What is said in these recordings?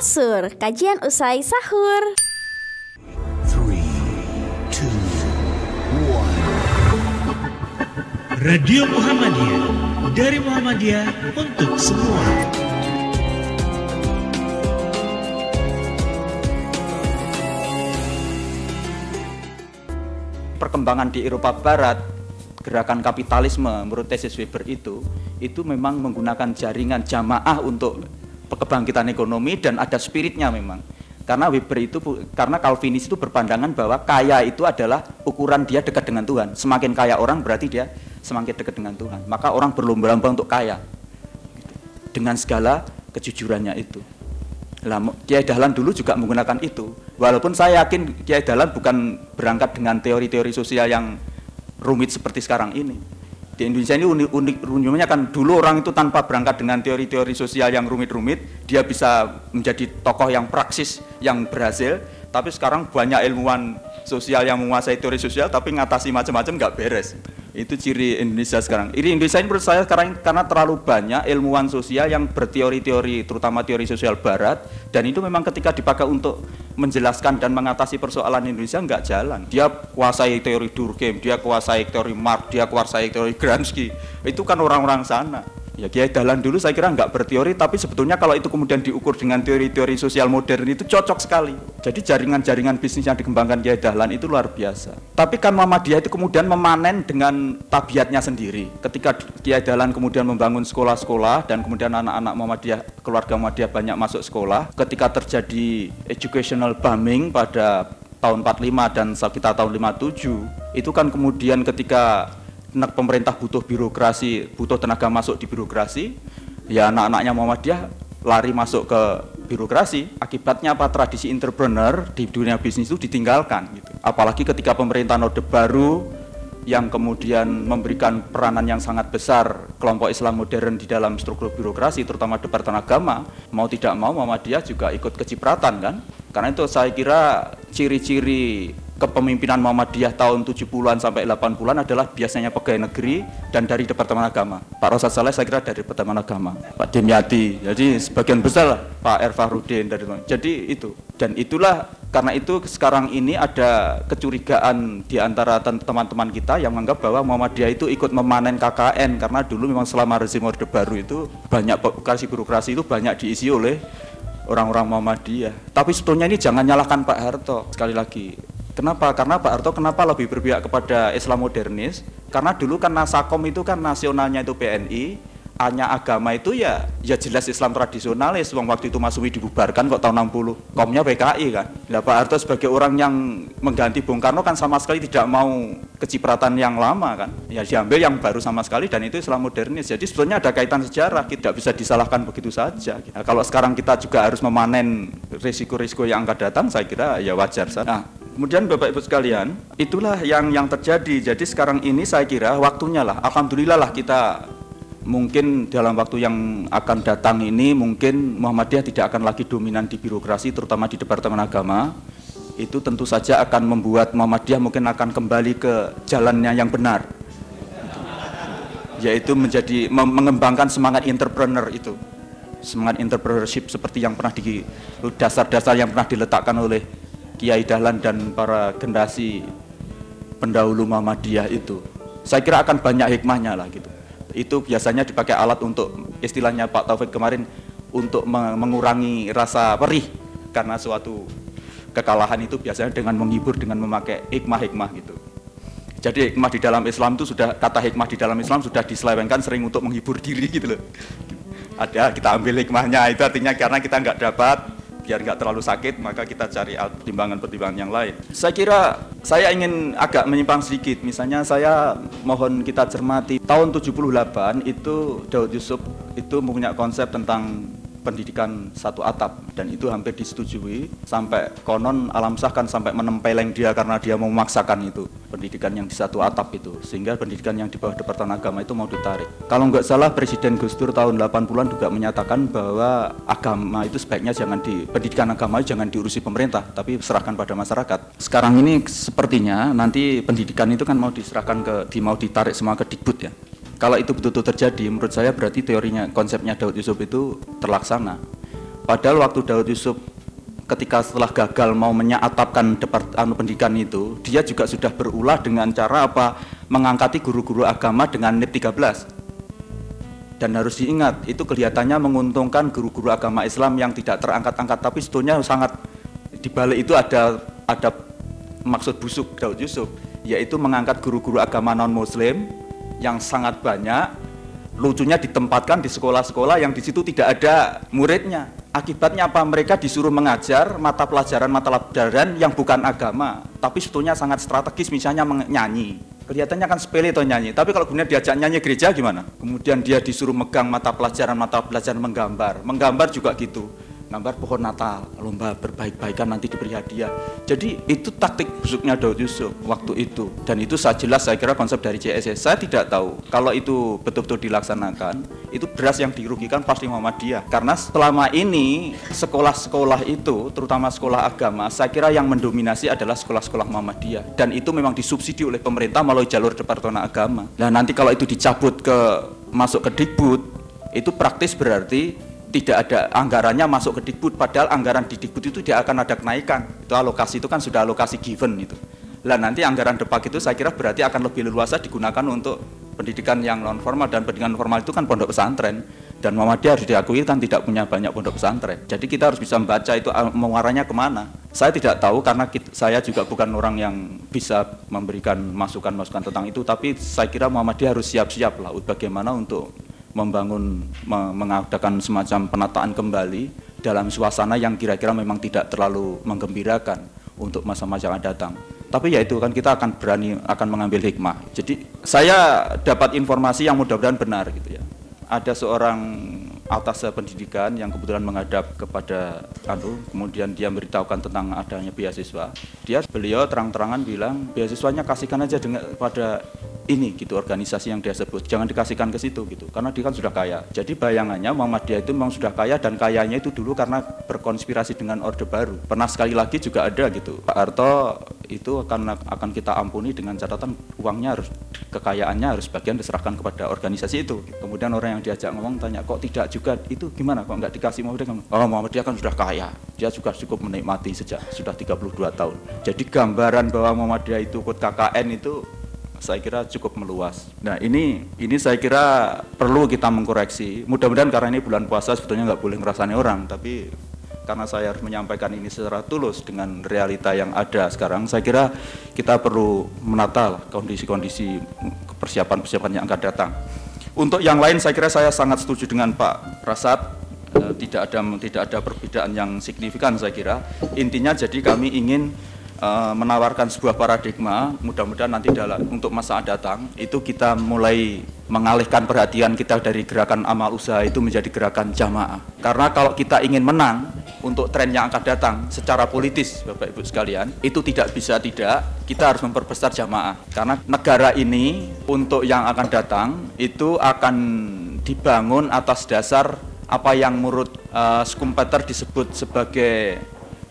Asur, kajian usai sahur. Three, two, one. Radio Muhammadiyah dari Muhammadiyah untuk semua. perkembangan di Eropa Barat gerakan kapitalisme menurut tesis Weber itu itu memang menggunakan jaringan jamaah untuk kebangkitan ekonomi dan ada spiritnya memang. Karena Weber itu karena Calvinis itu berpandangan bahwa kaya itu adalah ukuran dia dekat dengan Tuhan. Semakin kaya orang berarti dia semakin dekat dengan Tuhan. Maka orang berlomba-lomba untuk kaya. Dengan segala kejujurannya itu. Mo- Kiai Dahlan dulu juga menggunakan itu. Walaupun saya yakin Kiai Dahlan bukan berangkat dengan teori-teori sosial yang rumit seperti sekarang ini. Di Indonesia ini unik, unik uniknya kan dulu orang itu tanpa berangkat dengan teori-teori sosial yang rumit-rumit, dia bisa menjadi tokoh yang praksis, yang berhasil. Tapi sekarang banyak ilmuwan sosial yang menguasai teori sosial, tapi ngatasi macam-macam nggak beres. Itu ciri Indonesia sekarang. Ini Indonesia ini menurut saya sekarang karena terlalu banyak ilmuwan sosial yang berteori-teori, terutama teori sosial Barat, dan itu memang ketika dipakai untuk menjelaskan dan mengatasi persoalan Indonesia nggak jalan. Dia kuasai teori Durkheim, dia kuasai teori Marx, dia kuasai teori Gramsci. Itu kan orang-orang sana. Ya Kiai Dahlan dulu saya kira nggak berteori, tapi sebetulnya kalau itu kemudian diukur dengan teori-teori sosial modern itu cocok sekali. Jadi jaringan-jaringan bisnis yang dikembangkan Kiai Dahlan itu luar biasa. Tapi kan Muhammadiyah itu kemudian memanen dengan tabiatnya sendiri. Ketika Kiai Dahlan kemudian membangun sekolah-sekolah dan kemudian anak-anak Muhammadiyah, keluarga Muhammadiyah banyak masuk sekolah. Ketika terjadi educational booming pada tahun 45 dan sekitar tahun 57, itu kan kemudian ketika pemerintah butuh birokrasi, butuh tenaga masuk di birokrasi, ya anak-anaknya Muhammadiyah lari masuk ke birokrasi. Akibatnya apa? Tradisi entrepreneur di dunia bisnis itu ditinggalkan. Gitu. Apalagi ketika pemerintahan Orde Baru yang kemudian memberikan peranan yang sangat besar kelompok Islam modern di dalam struktur birokrasi, terutama Departemen Agama, mau tidak mau Muhammadiyah juga ikut kecipratan kan? Karena itu saya kira ciri-ciri kepemimpinan Muhammadiyah tahun 70-an sampai 80-an adalah biasanya pegawai negeri dan dari Departemen Agama. Pak Rosad Saleh saya kira dari Departemen Agama. Pak Demyati, jadi sebagian besar lah Pak Erfarudin dari Jadi itu. Dan itulah karena itu sekarang ini ada kecurigaan di antara teman-teman kita yang menganggap bahwa Muhammadiyah itu ikut memanen KKN karena dulu memang selama rezim Orde Baru itu banyak birokrasi-birokrasi itu banyak diisi oleh orang-orang Muhammadiyah. Tapi sebetulnya ini jangan nyalahkan Pak Harto. Sekali lagi, Kenapa? Karena Pak Harto kenapa lebih berpihak kepada Islam modernis? Karena dulu kan Nasakom itu kan nasionalnya itu PNI, hanya agama itu ya ya jelas Islam tradisionalis. Wong waktu itu Masumi dibubarkan kok tahun 60. Komnya PKI kan. Nah, Pak Harto sebagai orang yang mengganti Bung Karno kan sama sekali tidak mau kecipratan yang lama kan. Ya diambil yang baru sama sekali dan itu Islam modernis. Jadi sebetulnya ada kaitan sejarah, tidak bisa disalahkan begitu saja. Nah, kalau sekarang kita juga harus memanen risiko-risiko yang akan datang, saya kira ya wajar saja. Nah, Kemudian Bapak Ibu sekalian, itulah yang yang terjadi. Jadi sekarang ini saya kira waktunya lah. Alhamdulillah lah kita mungkin dalam waktu yang akan datang ini mungkin Muhammadiyah tidak akan lagi dominan di birokrasi terutama di Departemen Agama. Itu tentu saja akan membuat Muhammadiyah mungkin akan kembali ke jalannya yang benar. Yaitu menjadi mengembangkan semangat entrepreneur itu. Semangat entrepreneurship seperti yang pernah di dasar-dasar yang pernah diletakkan oleh Kiai Dahlan dan para generasi pendahulu Muhammadiyah itu. Saya kira akan banyak hikmahnya lah gitu. Itu biasanya dipakai alat untuk istilahnya Pak Taufik kemarin untuk me- mengurangi rasa perih karena suatu kekalahan itu biasanya dengan menghibur dengan memakai hikmah-hikmah gitu. Jadi hikmah di dalam Islam itu sudah kata hikmah di dalam Islam sudah diselewengkan sering untuk menghibur diri gitu loh. Ada kita ambil hikmahnya itu artinya karena kita nggak dapat biar nggak terlalu sakit maka kita cari pertimbangan-pertimbangan yang lain. Saya kira saya ingin agak menyimpang sedikit. Misalnya saya mohon kita cermati tahun 78 itu Daud Yusuf itu mempunyai konsep tentang pendidikan satu atap dan itu hampir disetujui sampai konon alam sah kan sampai menempeleng dia karena dia mau memaksakan itu pendidikan yang di satu atap itu sehingga pendidikan yang di bawah Departemen Agama itu mau ditarik. Kalau nggak salah Presiden Gus Dur tahun 80-an juga menyatakan bahwa agama itu sebaiknya jangan di pendidikan agama jangan diurusi pemerintah tapi serahkan pada masyarakat. Sekarang ini sepertinya nanti pendidikan itu kan mau diserahkan ke di mau ditarik semua ke Dikbud ya kalau itu betul-betul terjadi, menurut saya berarti teorinya, konsepnya Daud Yusuf itu terlaksana. Padahal waktu Daud Yusuf ketika setelah gagal mau menyatapkan depart, anu pendidikan itu, dia juga sudah berulah dengan cara apa? Mengangkati guru-guru agama dengan NIP 13. Dan harus diingat, itu kelihatannya menguntungkan guru-guru agama Islam yang tidak terangkat-angkat, tapi sebetulnya sangat di balik itu ada ada maksud busuk Daud Yusuf, yaitu mengangkat guru-guru agama non-Muslim yang sangat banyak, lucunya ditempatkan di sekolah-sekolah yang di situ tidak ada muridnya. Akibatnya apa? Mereka disuruh mengajar mata pelajaran mata pelajaran yang bukan agama, tapi sebetulnya sangat strategis, misalnya nyanyi. Kelihatannya kan sepele atau nyanyi, tapi kalau kemudian diajak nyanyi gereja gimana? Kemudian dia disuruh megang mata pelajaran mata pelajaran menggambar, menggambar juga gitu gambar pohon Natal, lomba berbaik-baikan nanti diberi hadiah. Jadi itu taktik busuknya Daud Yusuf waktu itu. Dan itu saya jelas saya kira konsep dari CSS. Saya tidak tahu kalau itu betul-betul dilaksanakan, itu beras yang dirugikan pasti Muhammadiyah. Karena selama ini sekolah-sekolah itu, terutama sekolah agama, saya kira yang mendominasi adalah sekolah-sekolah Muhammadiyah. Dan itu memang disubsidi oleh pemerintah melalui jalur Departemen Agama. Nah nanti kalau itu dicabut ke masuk ke Dikbud, itu praktis berarti tidak ada anggarannya masuk ke Dikbud padahal anggaran di Dikbud itu tidak akan ada kenaikan. Itu alokasi itu kan sudah alokasi given itu lah nanti anggaran depak itu saya kira berarti akan lebih leluasa digunakan untuk pendidikan yang non formal dan pendidikan formal itu kan pondok pesantren. Dan Muhammadiyah harus diakui kan tidak punya banyak pondok pesantren. Jadi kita harus bisa membaca itu ah, mengarahnya ke mana. Saya tidak tahu karena kita, saya juga bukan orang yang bisa memberikan masukan-masukan tentang itu tapi saya kira Muhammadiyah harus siap-siap lah bagaimana untuk membangun mengadakan semacam penataan kembali dalam suasana yang kira-kira memang tidak terlalu menggembirakan untuk masa-masa yang akan datang. Tapi ya itu kan kita akan berani akan mengambil hikmah. Jadi saya dapat informasi yang mudah-mudahan benar gitu ya. Ada seorang atas pendidikan yang kebetulan menghadap kepada anu kemudian dia memberitahukan tentang adanya beasiswa dia beliau terang-terangan bilang beasiswanya kasihkan aja dengan pada ini gitu organisasi yang dia sebut. Jangan dikasihkan ke situ gitu karena dia kan sudah kaya. Jadi bayangannya Muhammadiyah itu memang sudah kaya dan kayanya itu dulu karena berkonspirasi dengan orde baru. Pernah sekali lagi juga ada gitu. Pak Harto itu akan akan kita ampuni dengan catatan uangnya harus kekayaannya harus bagian diserahkan kepada organisasi itu. Kemudian orang yang diajak ngomong tanya kok tidak juga? Itu gimana? Kok nggak dikasih Muhammadiyah oh Muhammadiyah kan sudah kaya. Dia juga cukup menikmati sejak sudah 32 tahun. Jadi gambaran bahwa Muhammadiyah itu ikut KKN itu saya kira cukup meluas. Nah ini ini saya kira perlu kita mengkoreksi. Mudah-mudahan karena ini bulan puasa sebetulnya nggak boleh ngerasani orang, tapi karena saya harus menyampaikan ini secara tulus dengan realita yang ada sekarang, saya kira kita perlu menata kondisi-kondisi persiapan-persiapan yang akan datang. Untuk yang lain saya kira saya sangat setuju dengan Pak Prasad eh, tidak ada tidak ada perbedaan yang signifikan saya kira. Intinya jadi kami ingin uh, menawarkan sebuah paradigma mudah-mudahan nanti dalam untuk masa datang itu kita mulai mengalihkan perhatian kita dari gerakan amal usaha itu menjadi gerakan jamaah. Karena kalau kita ingin menang untuk tren yang akan datang secara politis Bapak Ibu sekalian itu tidak bisa tidak kita harus memperbesar jamaah. Karena negara ini untuk yang akan datang itu akan dibangun atas dasar apa yang menurut uh, Skumpeter disebut sebagai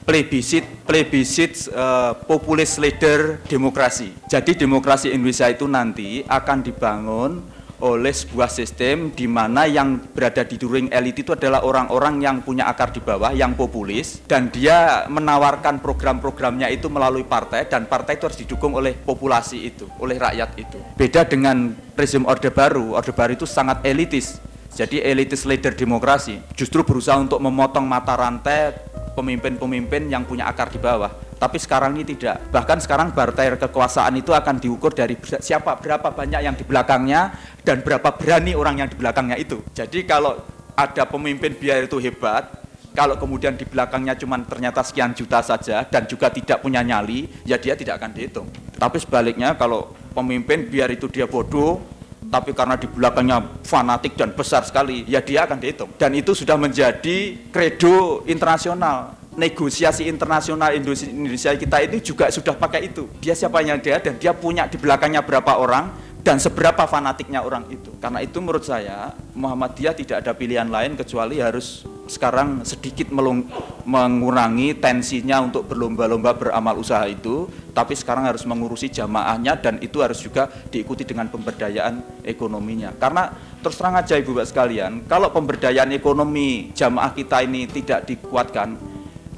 plebisit plebisit uh, populis leader demokrasi. Jadi demokrasi Indonesia itu nanti akan dibangun oleh sebuah sistem di mana yang berada di during elit itu adalah orang-orang yang punya akar di bawah, yang populis, dan dia menawarkan program-programnya itu melalui partai, dan partai itu harus didukung oleh populasi itu, oleh rakyat itu. Beda dengan rezim Orde Baru, Orde Baru itu sangat elitis, jadi elitis leader demokrasi justru berusaha untuk memotong mata rantai pemimpin-pemimpin yang punya akar di bawah. Tapi sekarang ini tidak. Bahkan sekarang partai kekuasaan itu akan diukur dari siapa, berapa banyak yang di belakangnya dan berapa berani orang yang di belakangnya itu. Jadi kalau ada pemimpin biar itu hebat, kalau kemudian di belakangnya cuma ternyata sekian juta saja dan juga tidak punya nyali, ya dia tidak akan dihitung. Tapi sebaliknya kalau pemimpin biar itu dia bodoh, tapi karena di belakangnya fanatik dan besar sekali, ya dia akan dihitung. Dan itu sudah menjadi kredo internasional. Negosiasi internasional Indonesia kita ini juga sudah pakai itu. Dia siapanya dia dan dia punya di belakangnya berapa orang dan seberapa fanatiknya orang itu. Karena itu menurut saya Muhammadiyah tidak ada pilihan lain kecuali harus sekarang sedikit melung- mengurangi tensinya untuk berlomba-lomba beramal usaha itu, tapi sekarang harus mengurusi jamaahnya dan itu harus juga diikuti dengan pemberdayaan ekonominya. Karena terus terang aja Ibu Bapak sekalian, kalau pemberdayaan ekonomi jamaah kita ini tidak dikuatkan,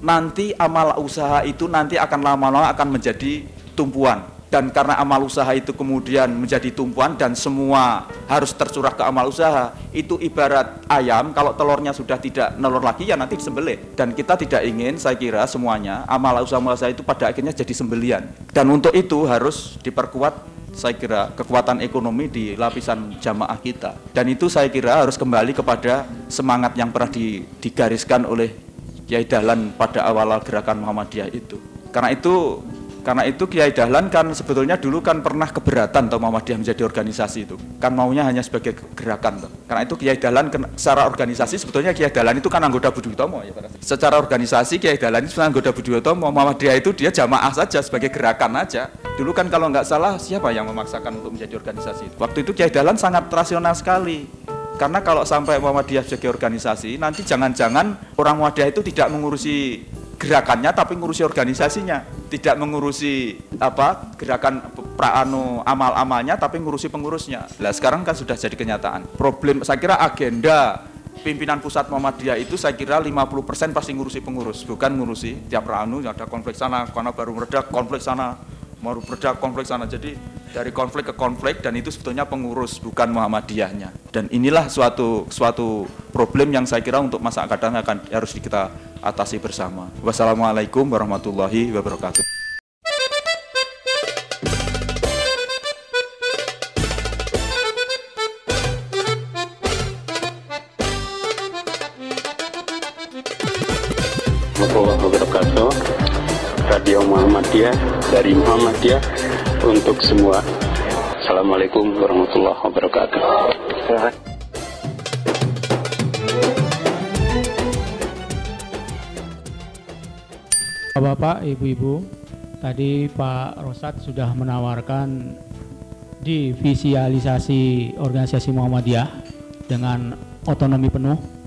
nanti amal usaha itu nanti akan lama-lama akan menjadi tumpuan dan karena amal usaha itu kemudian menjadi tumpuan dan semua harus tercurah ke amal usaha itu ibarat ayam. Kalau telurnya sudah tidak nelur lagi ya nanti disembelih. Dan kita tidak ingin saya kira semuanya amal usaha amal usaha itu pada akhirnya jadi sembelian. Dan untuk itu harus diperkuat saya kira kekuatan ekonomi di lapisan jamaah kita. Dan itu saya kira harus kembali kepada semangat yang pernah di- digariskan oleh Kiai Dahlan pada awal gerakan Muhammadiyah itu. Karena itu karena itu Kiai Dahlan kan sebetulnya dulu kan pernah keberatan atau Muhammadiyah menjadi organisasi itu. Kan maunya hanya sebagai gerakan. Toh. Karena itu Kiai Dahlan secara organisasi sebetulnya Kiai Dahlan itu kan anggota Budi Utomo ya. Secara organisasi Kiai Dahlan itu anggota Budi Utomo, Muhammadiyah itu dia jamaah saja sebagai gerakan aja. Dulu kan kalau nggak salah siapa yang memaksakan untuk menjadi organisasi itu? Waktu itu Kiai Dahlan sangat rasional sekali. Karena kalau sampai Muhammadiyah sebagai organisasi, nanti jangan-jangan orang Muhammadiyah itu tidak mengurusi gerakannya tapi ngurusi organisasinya tidak mengurusi apa gerakan praanu amal-amalnya tapi ngurusi pengurusnya. Lah sekarang kan sudah jadi kenyataan. Problem saya kira agenda pimpinan pusat Muhammadiyah itu saya kira 50% pasti ngurusi pengurus bukan ngurusi tiap pranu ada konflik sana karena baru meredak konflik sana baru meredak konflik sana jadi dari konflik ke konflik dan itu sebetulnya pengurus bukan Muhammadiyahnya dan inilah suatu suatu problem yang saya kira untuk masa akan datang akan harus kita atasi bersama. Wassalamualaikum warahmatullahi wabarakatuh. warahmatullahi wabarakatuh Radio Muhammadiyah dari Muhammadiyah untuk semua Assalamualaikum warahmatullahi wabarakatuh Bapak, Ibu-ibu, tadi Pak Rosat sudah menawarkan divisialisasi organisasi Muhammadiyah dengan otonomi penuh.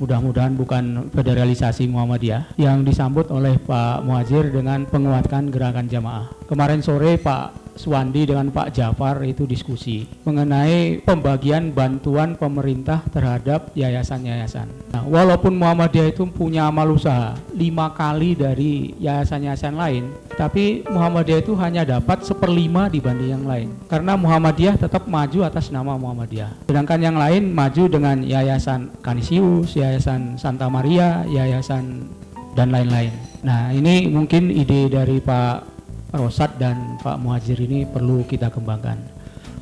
Mudah-mudahan bukan federalisasi Muhammadiyah yang disambut oleh Pak Muhajir dengan penguatan gerakan jamaah. Kemarin sore Pak Suwandi dengan Pak Jafar itu diskusi mengenai pembagian bantuan pemerintah terhadap yayasan-yayasan. Nah, walaupun Muhammadiyah itu punya amal usaha lima kali dari yayasan-yayasan lain, tapi Muhammadiyah itu hanya dapat seperlima dibanding yang lain. Karena Muhammadiyah tetap maju atas nama Muhammadiyah. Sedangkan yang lain maju dengan yayasan Kanisius, yayasan Santa Maria, yayasan dan lain-lain. Nah, ini mungkin ide dari Pak Rosat dan Pak Muhajir ini perlu kita kembangkan.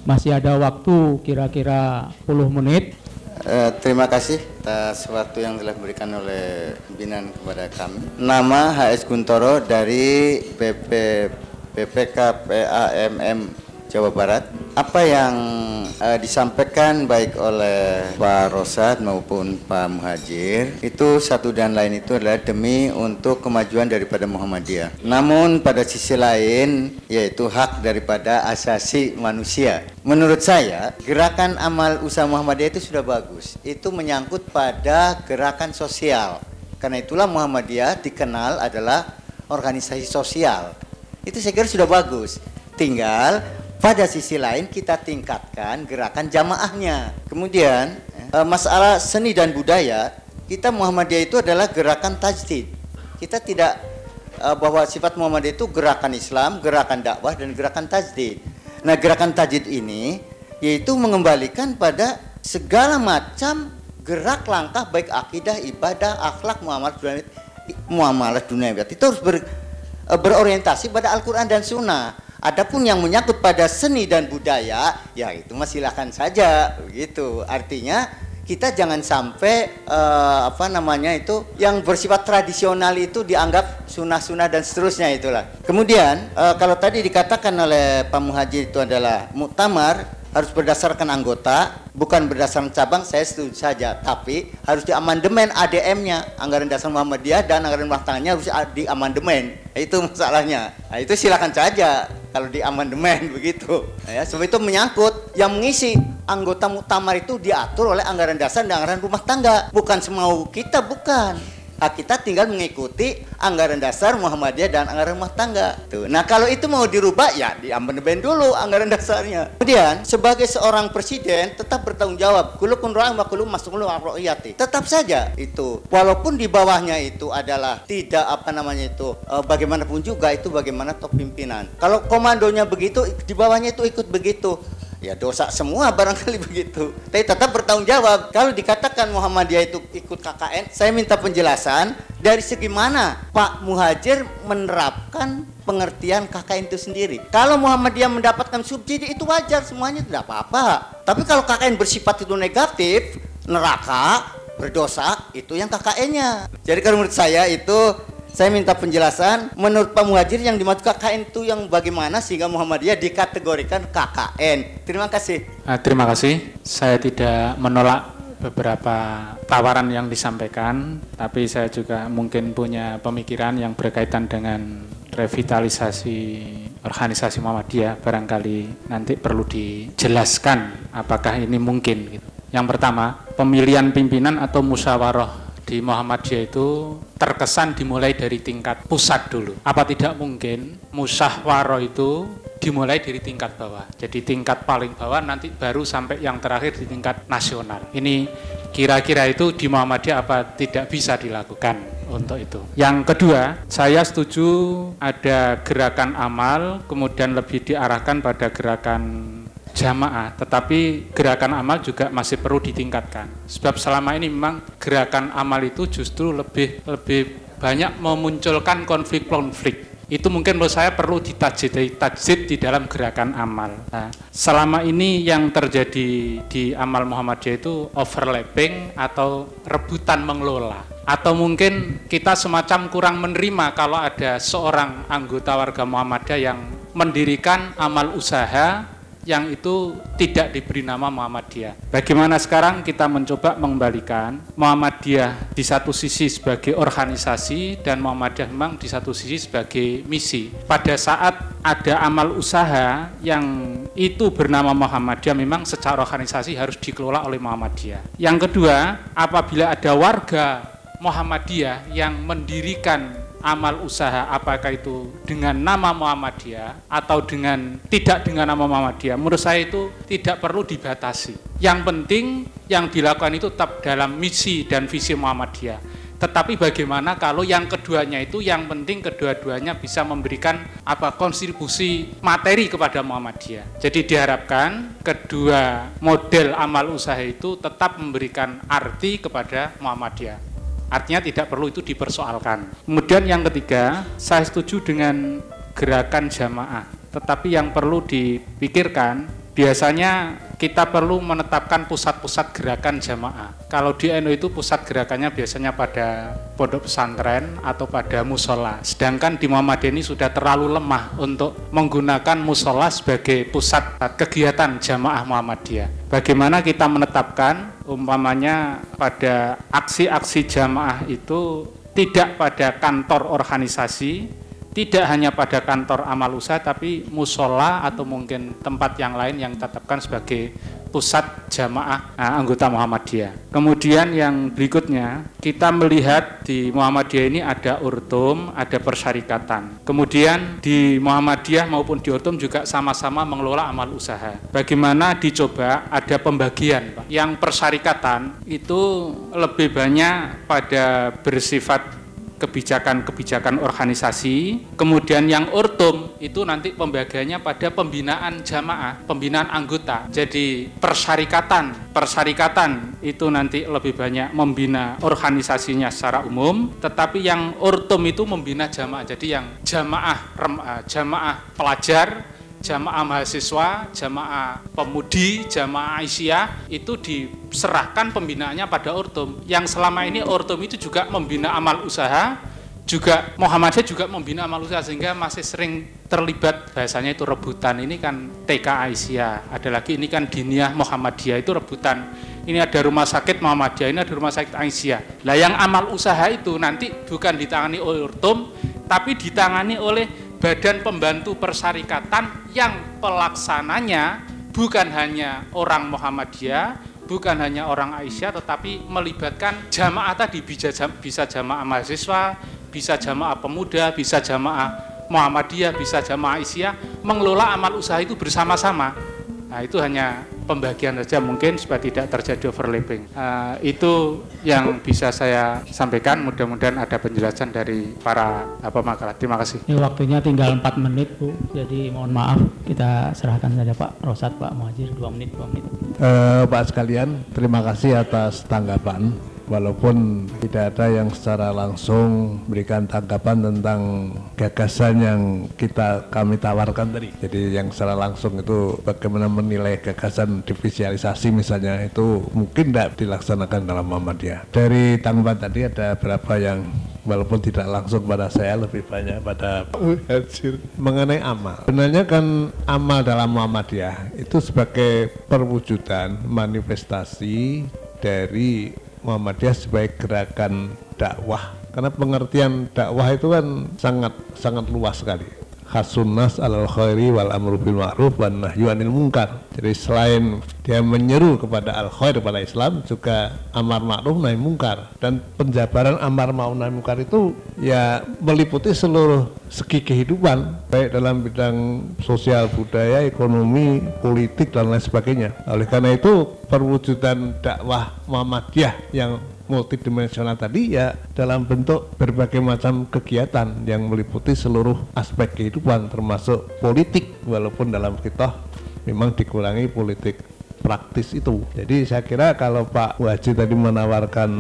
Masih ada waktu kira-kira 10 menit. Eh, terima kasih atas waktu yang telah diberikan oleh pimpinan kepada kami. Nama HS Guntoro dari PPK PAMM Jawa Barat. Apa yang eh, disampaikan baik oleh Pak Rosat maupun Pak Muhajir itu satu dan lain itu adalah demi untuk kemajuan daripada Muhammadiyah. Namun pada sisi lain yaitu hak daripada asasi manusia. Menurut saya gerakan amal usaha Muhammadiyah itu sudah bagus. Itu menyangkut pada gerakan sosial. Karena itulah Muhammadiyah dikenal adalah organisasi sosial. Itu saya kira sudah bagus. Tinggal pada sisi lain kita tingkatkan gerakan jamaahnya. Kemudian eh, masalah seni dan budaya, kita Muhammadiyah itu adalah gerakan tajdid. Kita tidak eh, bahwa sifat Muhammadiyah itu gerakan Islam, gerakan dakwah dan gerakan tajdid. Nah, gerakan tajdid ini yaitu mengembalikan pada segala macam gerak langkah baik akidah, ibadah, akhlak, muamalah dunia muamalah dunia itu harus ber, eh, berorientasi pada Al-Qur'an dan Sunnah. Adapun yang menyangkut pada seni dan budaya, ya itu mah silakan saja begitu. Artinya kita jangan sampai eh, apa namanya itu yang bersifat tradisional itu dianggap sunnah-sunnah dan seterusnya itulah. Kemudian eh, kalau tadi dikatakan oleh Pak Muhajir itu adalah muktamar harus berdasarkan anggota, bukan berdasarkan cabang, saya setuju saja. Tapi harus diamandemen ADM-nya, anggaran dasar Muhammadiyah dan anggaran rumah tangannya harus diamandemen. Itu masalahnya. Nah, itu silakan saja kalau diamandemen begitu. Ya, sebab itu menyangkut yang mengisi anggota muktamar itu diatur oleh anggaran dasar dan anggaran rumah tangga, bukan semau kita, bukan. Ah, kita tinggal mengikuti anggaran dasar Muhammadiyah dan anggaran rumah tangga. Tuh. Nah, kalau itu mau dirubah ya diamendmen dulu anggaran dasarnya. Kemudian sebagai seorang presiden tetap bertanggung jawab. Kulo kun wa kulo masuk Tetap saja itu walaupun di bawahnya itu adalah tidak apa namanya itu eh, bagaimanapun juga itu bagaimana top pimpinan. Kalau komandonya begitu di bawahnya itu ikut begitu ya dosa semua barangkali begitu. Tapi tetap bertanggung jawab. Kalau dikatakan Muhammadiyah itu ikut KKN, saya minta penjelasan dari segi mana Pak Muhajir menerapkan pengertian KKN itu sendiri. Kalau Muhammadiyah mendapatkan subsidi itu wajar semuanya tidak apa-apa. Tapi kalau KKN bersifat itu negatif, neraka, berdosa, itu yang KKN-nya. Jadi kalau menurut saya itu saya minta penjelasan menurut Pak Muhajir yang dimaksud KKN itu yang bagaimana sehingga Muhammadiyah dikategorikan KKN. Terima kasih. Uh, terima kasih. Saya tidak menolak beberapa tawaran yang disampaikan, tapi saya juga mungkin punya pemikiran yang berkaitan dengan revitalisasi organisasi Muhammadiyah barangkali nanti perlu dijelaskan apakah ini mungkin gitu. Yang pertama, pemilihan pimpinan atau musyawarah di Muhammadiyah itu terkesan dimulai dari tingkat pusat dulu. Apa tidak mungkin musyawarah itu dimulai dari tingkat bawah. Jadi tingkat paling bawah nanti baru sampai yang terakhir di tingkat nasional. Ini kira-kira itu di Muhammadiyah apa tidak bisa dilakukan untuk itu. Yang kedua, saya setuju ada gerakan amal, kemudian lebih diarahkan pada gerakan jamaah, tetapi gerakan amal juga masih perlu ditingkatkan. Sebab selama ini memang gerakan amal itu justru lebih lebih banyak memunculkan konflik-konflik. Itu mungkin menurut saya perlu ditajid, tajid di dalam gerakan amal. Nah, selama ini yang terjadi di amal Muhammadiyah itu overlapping atau rebutan mengelola atau mungkin kita semacam kurang menerima kalau ada seorang anggota warga Muhammadiyah yang mendirikan amal usaha yang itu tidak diberi nama Muhammadiyah. Bagaimana sekarang kita mencoba mengembalikan Muhammadiyah di satu sisi sebagai organisasi dan Muhammadiyah memang di satu sisi sebagai misi. Pada saat ada amal usaha yang itu bernama Muhammadiyah memang secara organisasi harus dikelola oleh Muhammadiyah. Yang kedua, apabila ada warga Muhammadiyah yang mendirikan amal usaha apakah itu dengan nama Muhammadiyah atau dengan tidak dengan nama Muhammadiyah menurut saya itu tidak perlu dibatasi yang penting yang dilakukan itu tetap dalam misi dan visi Muhammadiyah tetapi bagaimana kalau yang keduanya itu yang penting kedua-duanya bisa memberikan apa kontribusi materi kepada Muhammadiyah. Jadi diharapkan kedua model amal usaha itu tetap memberikan arti kepada Muhammadiyah. Artinya tidak perlu itu dipersoalkan. Kemudian yang ketiga, saya setuju dengan gerakan jamaah. Tetapi yang perlu dipikirkan biasanya kita perlu menetapkan pusat-pusat gerakan jamaah. Kalau di NU itu pusat gerakannya biasanya pada pondok pesantren atau pada musola. Sedangkan di Muhammadiyah ini sudah terlalu lemah untuk menggunakan musola sebagai pusat kegiatan jamaah Muhammadiyah. Bagaimana kita menetapkan umpamanya pada aksi-aksi jamaah itu tidak pada kantor organisasi, tidak hanya pada kantor amal usaha tapi musola atau mungkin tempat yang lain yang ditetapkan sebagai pusat jamaah nah, anggota Muhammadiyah. Kemudian yang berikutnya kita melihat di Muhammadiyah ini ada urtum, ada persyarikatan. Kemudian di Muhammadiyah maupun di urtum juga sama-sama mengelola amal usaha. Bagaimana dicoba ada pembagian, Pak. Yang persyarikatan itu lebih banyak pada bersifat kebijakan-kebijakan organisasi. Kemudian yang urtum itu nanti pembagiannya pada pembinaan jamaah, pembinaan anggota. Jadi persyarikatan, persyarikatan itu nanti lebih banyak membina organisasinya secara umum, tetapi yang urtum itu membina jamaah. Jadi yang jamaah eh, jamaah pelajar jamaah mahasiswa, jamaah pemudi, jamaah Aisyah itu diserahkan pembinaannya pada Ortum. Yang selama ini Ortum itu juga membina amal usaha, juga Muhammadiyah juga membina amal usaha sehingga masih sering terlibat bahasanya itu rebutan. Ini kan TK Aisyah, ada lagi ini kan Diniyah Muhammadiyah itu rebutan. Ini ada rumah sakit Muhammadiyah, ini ada rumah sakit Aisyah. Lah yang amal usaha itu nanti bukan ditangani oleh Ortum, tapi ditangani oleh badan pembantu persyarikatan yang pelaksananya bukan hanya orang Muhammadiyah, bukan hanya orang Aisyah, tetapi melibatkan jamaah tadi bisa jam- bisa jamaah mahasiswa, bisa jamaah pemuda, bisa jamaah Muhammadiyah, bisa jamaah Aisyah, mengelola amal usaha itu bersama-sama. Nah itu hanya pembagian saja mungkin supaya tidak terjadi overlapping. Eh, itu yang bisa saya sampaikan. Mudah-mudahan ada penjelasan dari para eh, pemakaran. Terima kasih. Ini waktunya tinggal 4 menit Bu, jadi mohon maaf kita serahkan saja Pak Rosat, Pak Muhajir 2 menit, 2 menit. Eh, Pak sekalian, terima kasih atas tanggapan. Walaupun tidak ada yang secara langsung berikan tanggapan tentang gagasan yang kita kami tawarkan tadi. Jadi yang secara langsung itu bagaimana menilai gagasan divisialisasi misalnya itu mungkin tidak dilaksanakan dalam Muhammadiyah. Dari tanggapan tadi ada berapa yang walaupun tidak langsung pada saya lebih banyak pada Muhajir mengenai amal. Sebenarnya kan amal dalam Muhammadiyah itu sebagai perwujudan manifestasi dari Muhammadiyah sebagai gerakan dakwah. Karena pengertian dakwah itu kan sangat sangat luas sekali. Khasunas alal khairi wal amru bil ma'ruf wan nahyu anil munkar. Jadi selain dia menyeru kepada al khair kepada Islam juga amar ma'ruf nahi munkar dan penjabaran amar ma'ruf nahi munkar itu ya meliputi seluruh segi kehidupan baik dalam bidang sosial budaya ekonomi politik dan lain sebagainya oleh karena itu perwujudan dakwah Muhammadiyah yang multidimensional tadi ya dalam bentuk berbagai macam kegiatan yang meliputi seluruh aspek kehidupan termasuk politik. Walaupun dalam kita memang dikurangi politik praktis itu. Jadi saya kira kalau Pak Waji tadi menawarkan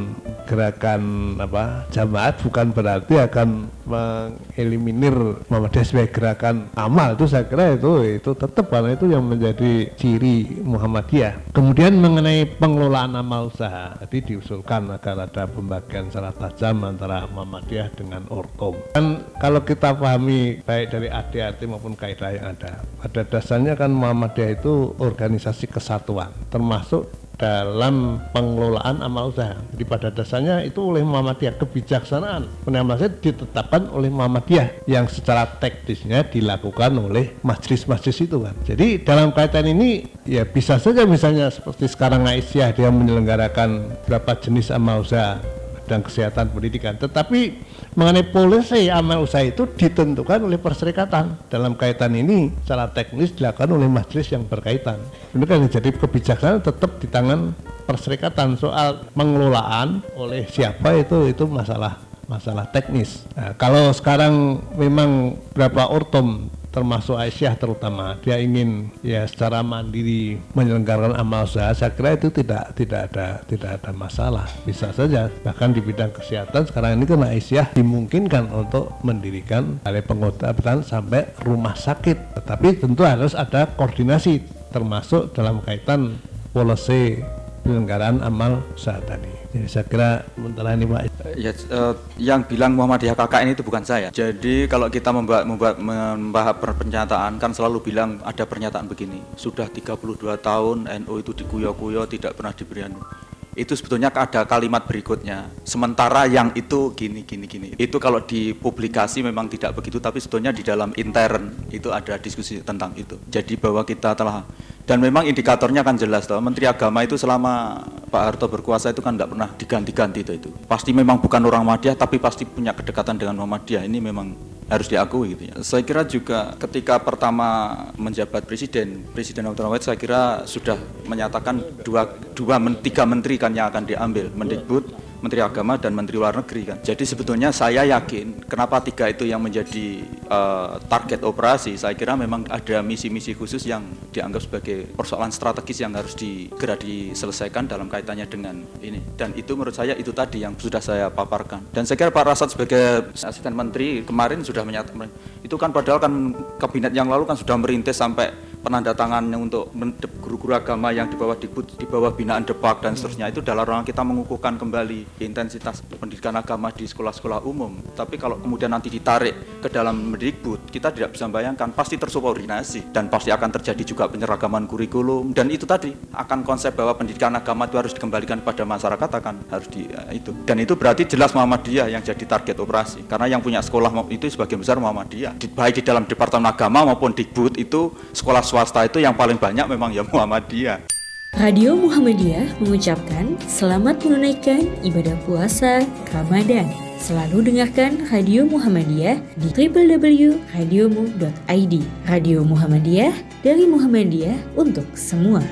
gerakan apa jamaat bukan berarti akan mengeliminir Muhammadiyah sebagai gerakan amal itu saya kira itu itu tetap karena itu yang menjadi ciri Muhammadiyah. Kemudian mengenai pengelolaan amal usaha tadi diusulkan agar ada pembagian secara tajam antara Muhammadiyah dengan Ortom. Kan kalau kita pahami baik dari ADAT maupun kaidah yang ada, pada dasarnya kan Muhammadiyah itu organisasi kesatuan termasuk dalam pengelolaan amal usaha. Jadi pada dasarnya itu oleh Muhammadiyah kebijaksanaan penambahan ditetapkan oleh Muhammadiyah yang secara teknisnya dilakukan oleh majelis-majelis itu kan. Jadi dalam kaitan ini ya bisa saja misalnya seperti sekarang Aisyah dia menyelenggarakan berapa jenis amal usaha dan kesehatan pendidikan. Tetapi mengenai polisi amal usaha itu ditentukan oleh perserikatan. Dalam kaitan ini secara teknis dilakukan oleh majelis yang berkaitan. Ini kan jadi kebijaksanaan tetap di tangan perserikatan. Soal pengelolaan oleh siapa itu itu masalah masalah teknis. Nah, kalau sekarang memang berapa ortom termasuk Aisyah terutama dia ingin ya secara mandiri menyelenggarakan amal usaha. Saya kira itu tidak tidak ada tidak ada masalah. Bisa saja bahkan di bidang kesehatan sekarang ini kan Aisyah dimungkinkan untuk mendirikan balai pengobatan sampai rumah sakit. Tetapi tentu harus ada koordinasi termasuk dalam kaitan polisi penyelenggaraan amal usaha tadi jadi saya kira sementara ini Pak Ya, eh, yang bilang Muhammadiyah KKN itu bukan saya. Jadi kalau kita membuat membuat membahas pernyataan kan selalu bilang ada pernyataan begini. Sudah 32 tahun NU itu dikuyo-kuyo tidak pernah diberi anu. Itu sebetulnya ada kalimat berikutnya. Sementara yang itu gini gini gini. Itu kalau di publikasi memang tidak begitu tapi sebetulnya di dalam intern itu ada diskusi tentang itu. Jadi bahwa kita telah dan memang indikatornya kan jelas toh Menteri Agama itu selama Pak Harto berkuasa itu kan tidak pernah diganti-ganti itu itu pasti memang bukan orang Muhammadiyah tapi pasti punya kedekatan dengan Muhammadiyah ini memang harus diakui gitu ya. Saya kira juga ketika pertama menjabat presiden, Presiden Abdul Rahman saya kira sudah menyatakan dua dua men- tiga menteri kan yang akan diambil, Mendikbud, Menteri Agama dan Menteri Luar Negeri kan. Jadi sebetulnya saya yakin kenapa tiga itu yang menjadi eh, target operasi. Saya kira memang ada misi-misi khusus yang dianggap sebagai persoalan strategis yang harus segera diselesaikan dalam kaitannya dengan ini. Dan itu menurut saya itu tadi yang sudah saya paparkan. Dan saya kira Pak Rasad sebagai asisten menteri kemarin sudah menyatakan itu kan padahal kan kabinet yang lalu kan sudah merintis sampai penandatangannya untuk men- guru-guru agama yang di bawah Dikbud, di bawah binaan Depak dan seterusnya itu dalam rangka kita mengukuhkan kembali intensitas pendidikan agama di sekolah-sekolah umum. Tapi kalau kemudian nanti ditarik ke dalam Mendikbud, kita tidak bisa bayangkan pasti tersubordinasi dan pasti akan terjadi juga penyeragaman kurikulum dan itu tadi akan konsep bahwa pendidikan agama itu harus dikembalikan pada masyarakat akan harus di eh, itu. Dan itu berarti jelas Muhammadiyah yang jadi target operasi karena yang punya sekolah itu sebagian besar Muhammadiyah. Di- Baik di dalam Departemen Agama maupun Dikbud itu sekolah swasta itu yang paling banyak memang ya Muhammadiyah. Radio Muhammadiyah mengucapkan selamat menunaikan ibadah puasa Ramadan. Selalu dengarkan Radio Muhammadiyah di www.radiomu.id. Radio Muhammadiyah dari Muhammadiyah untuk semua.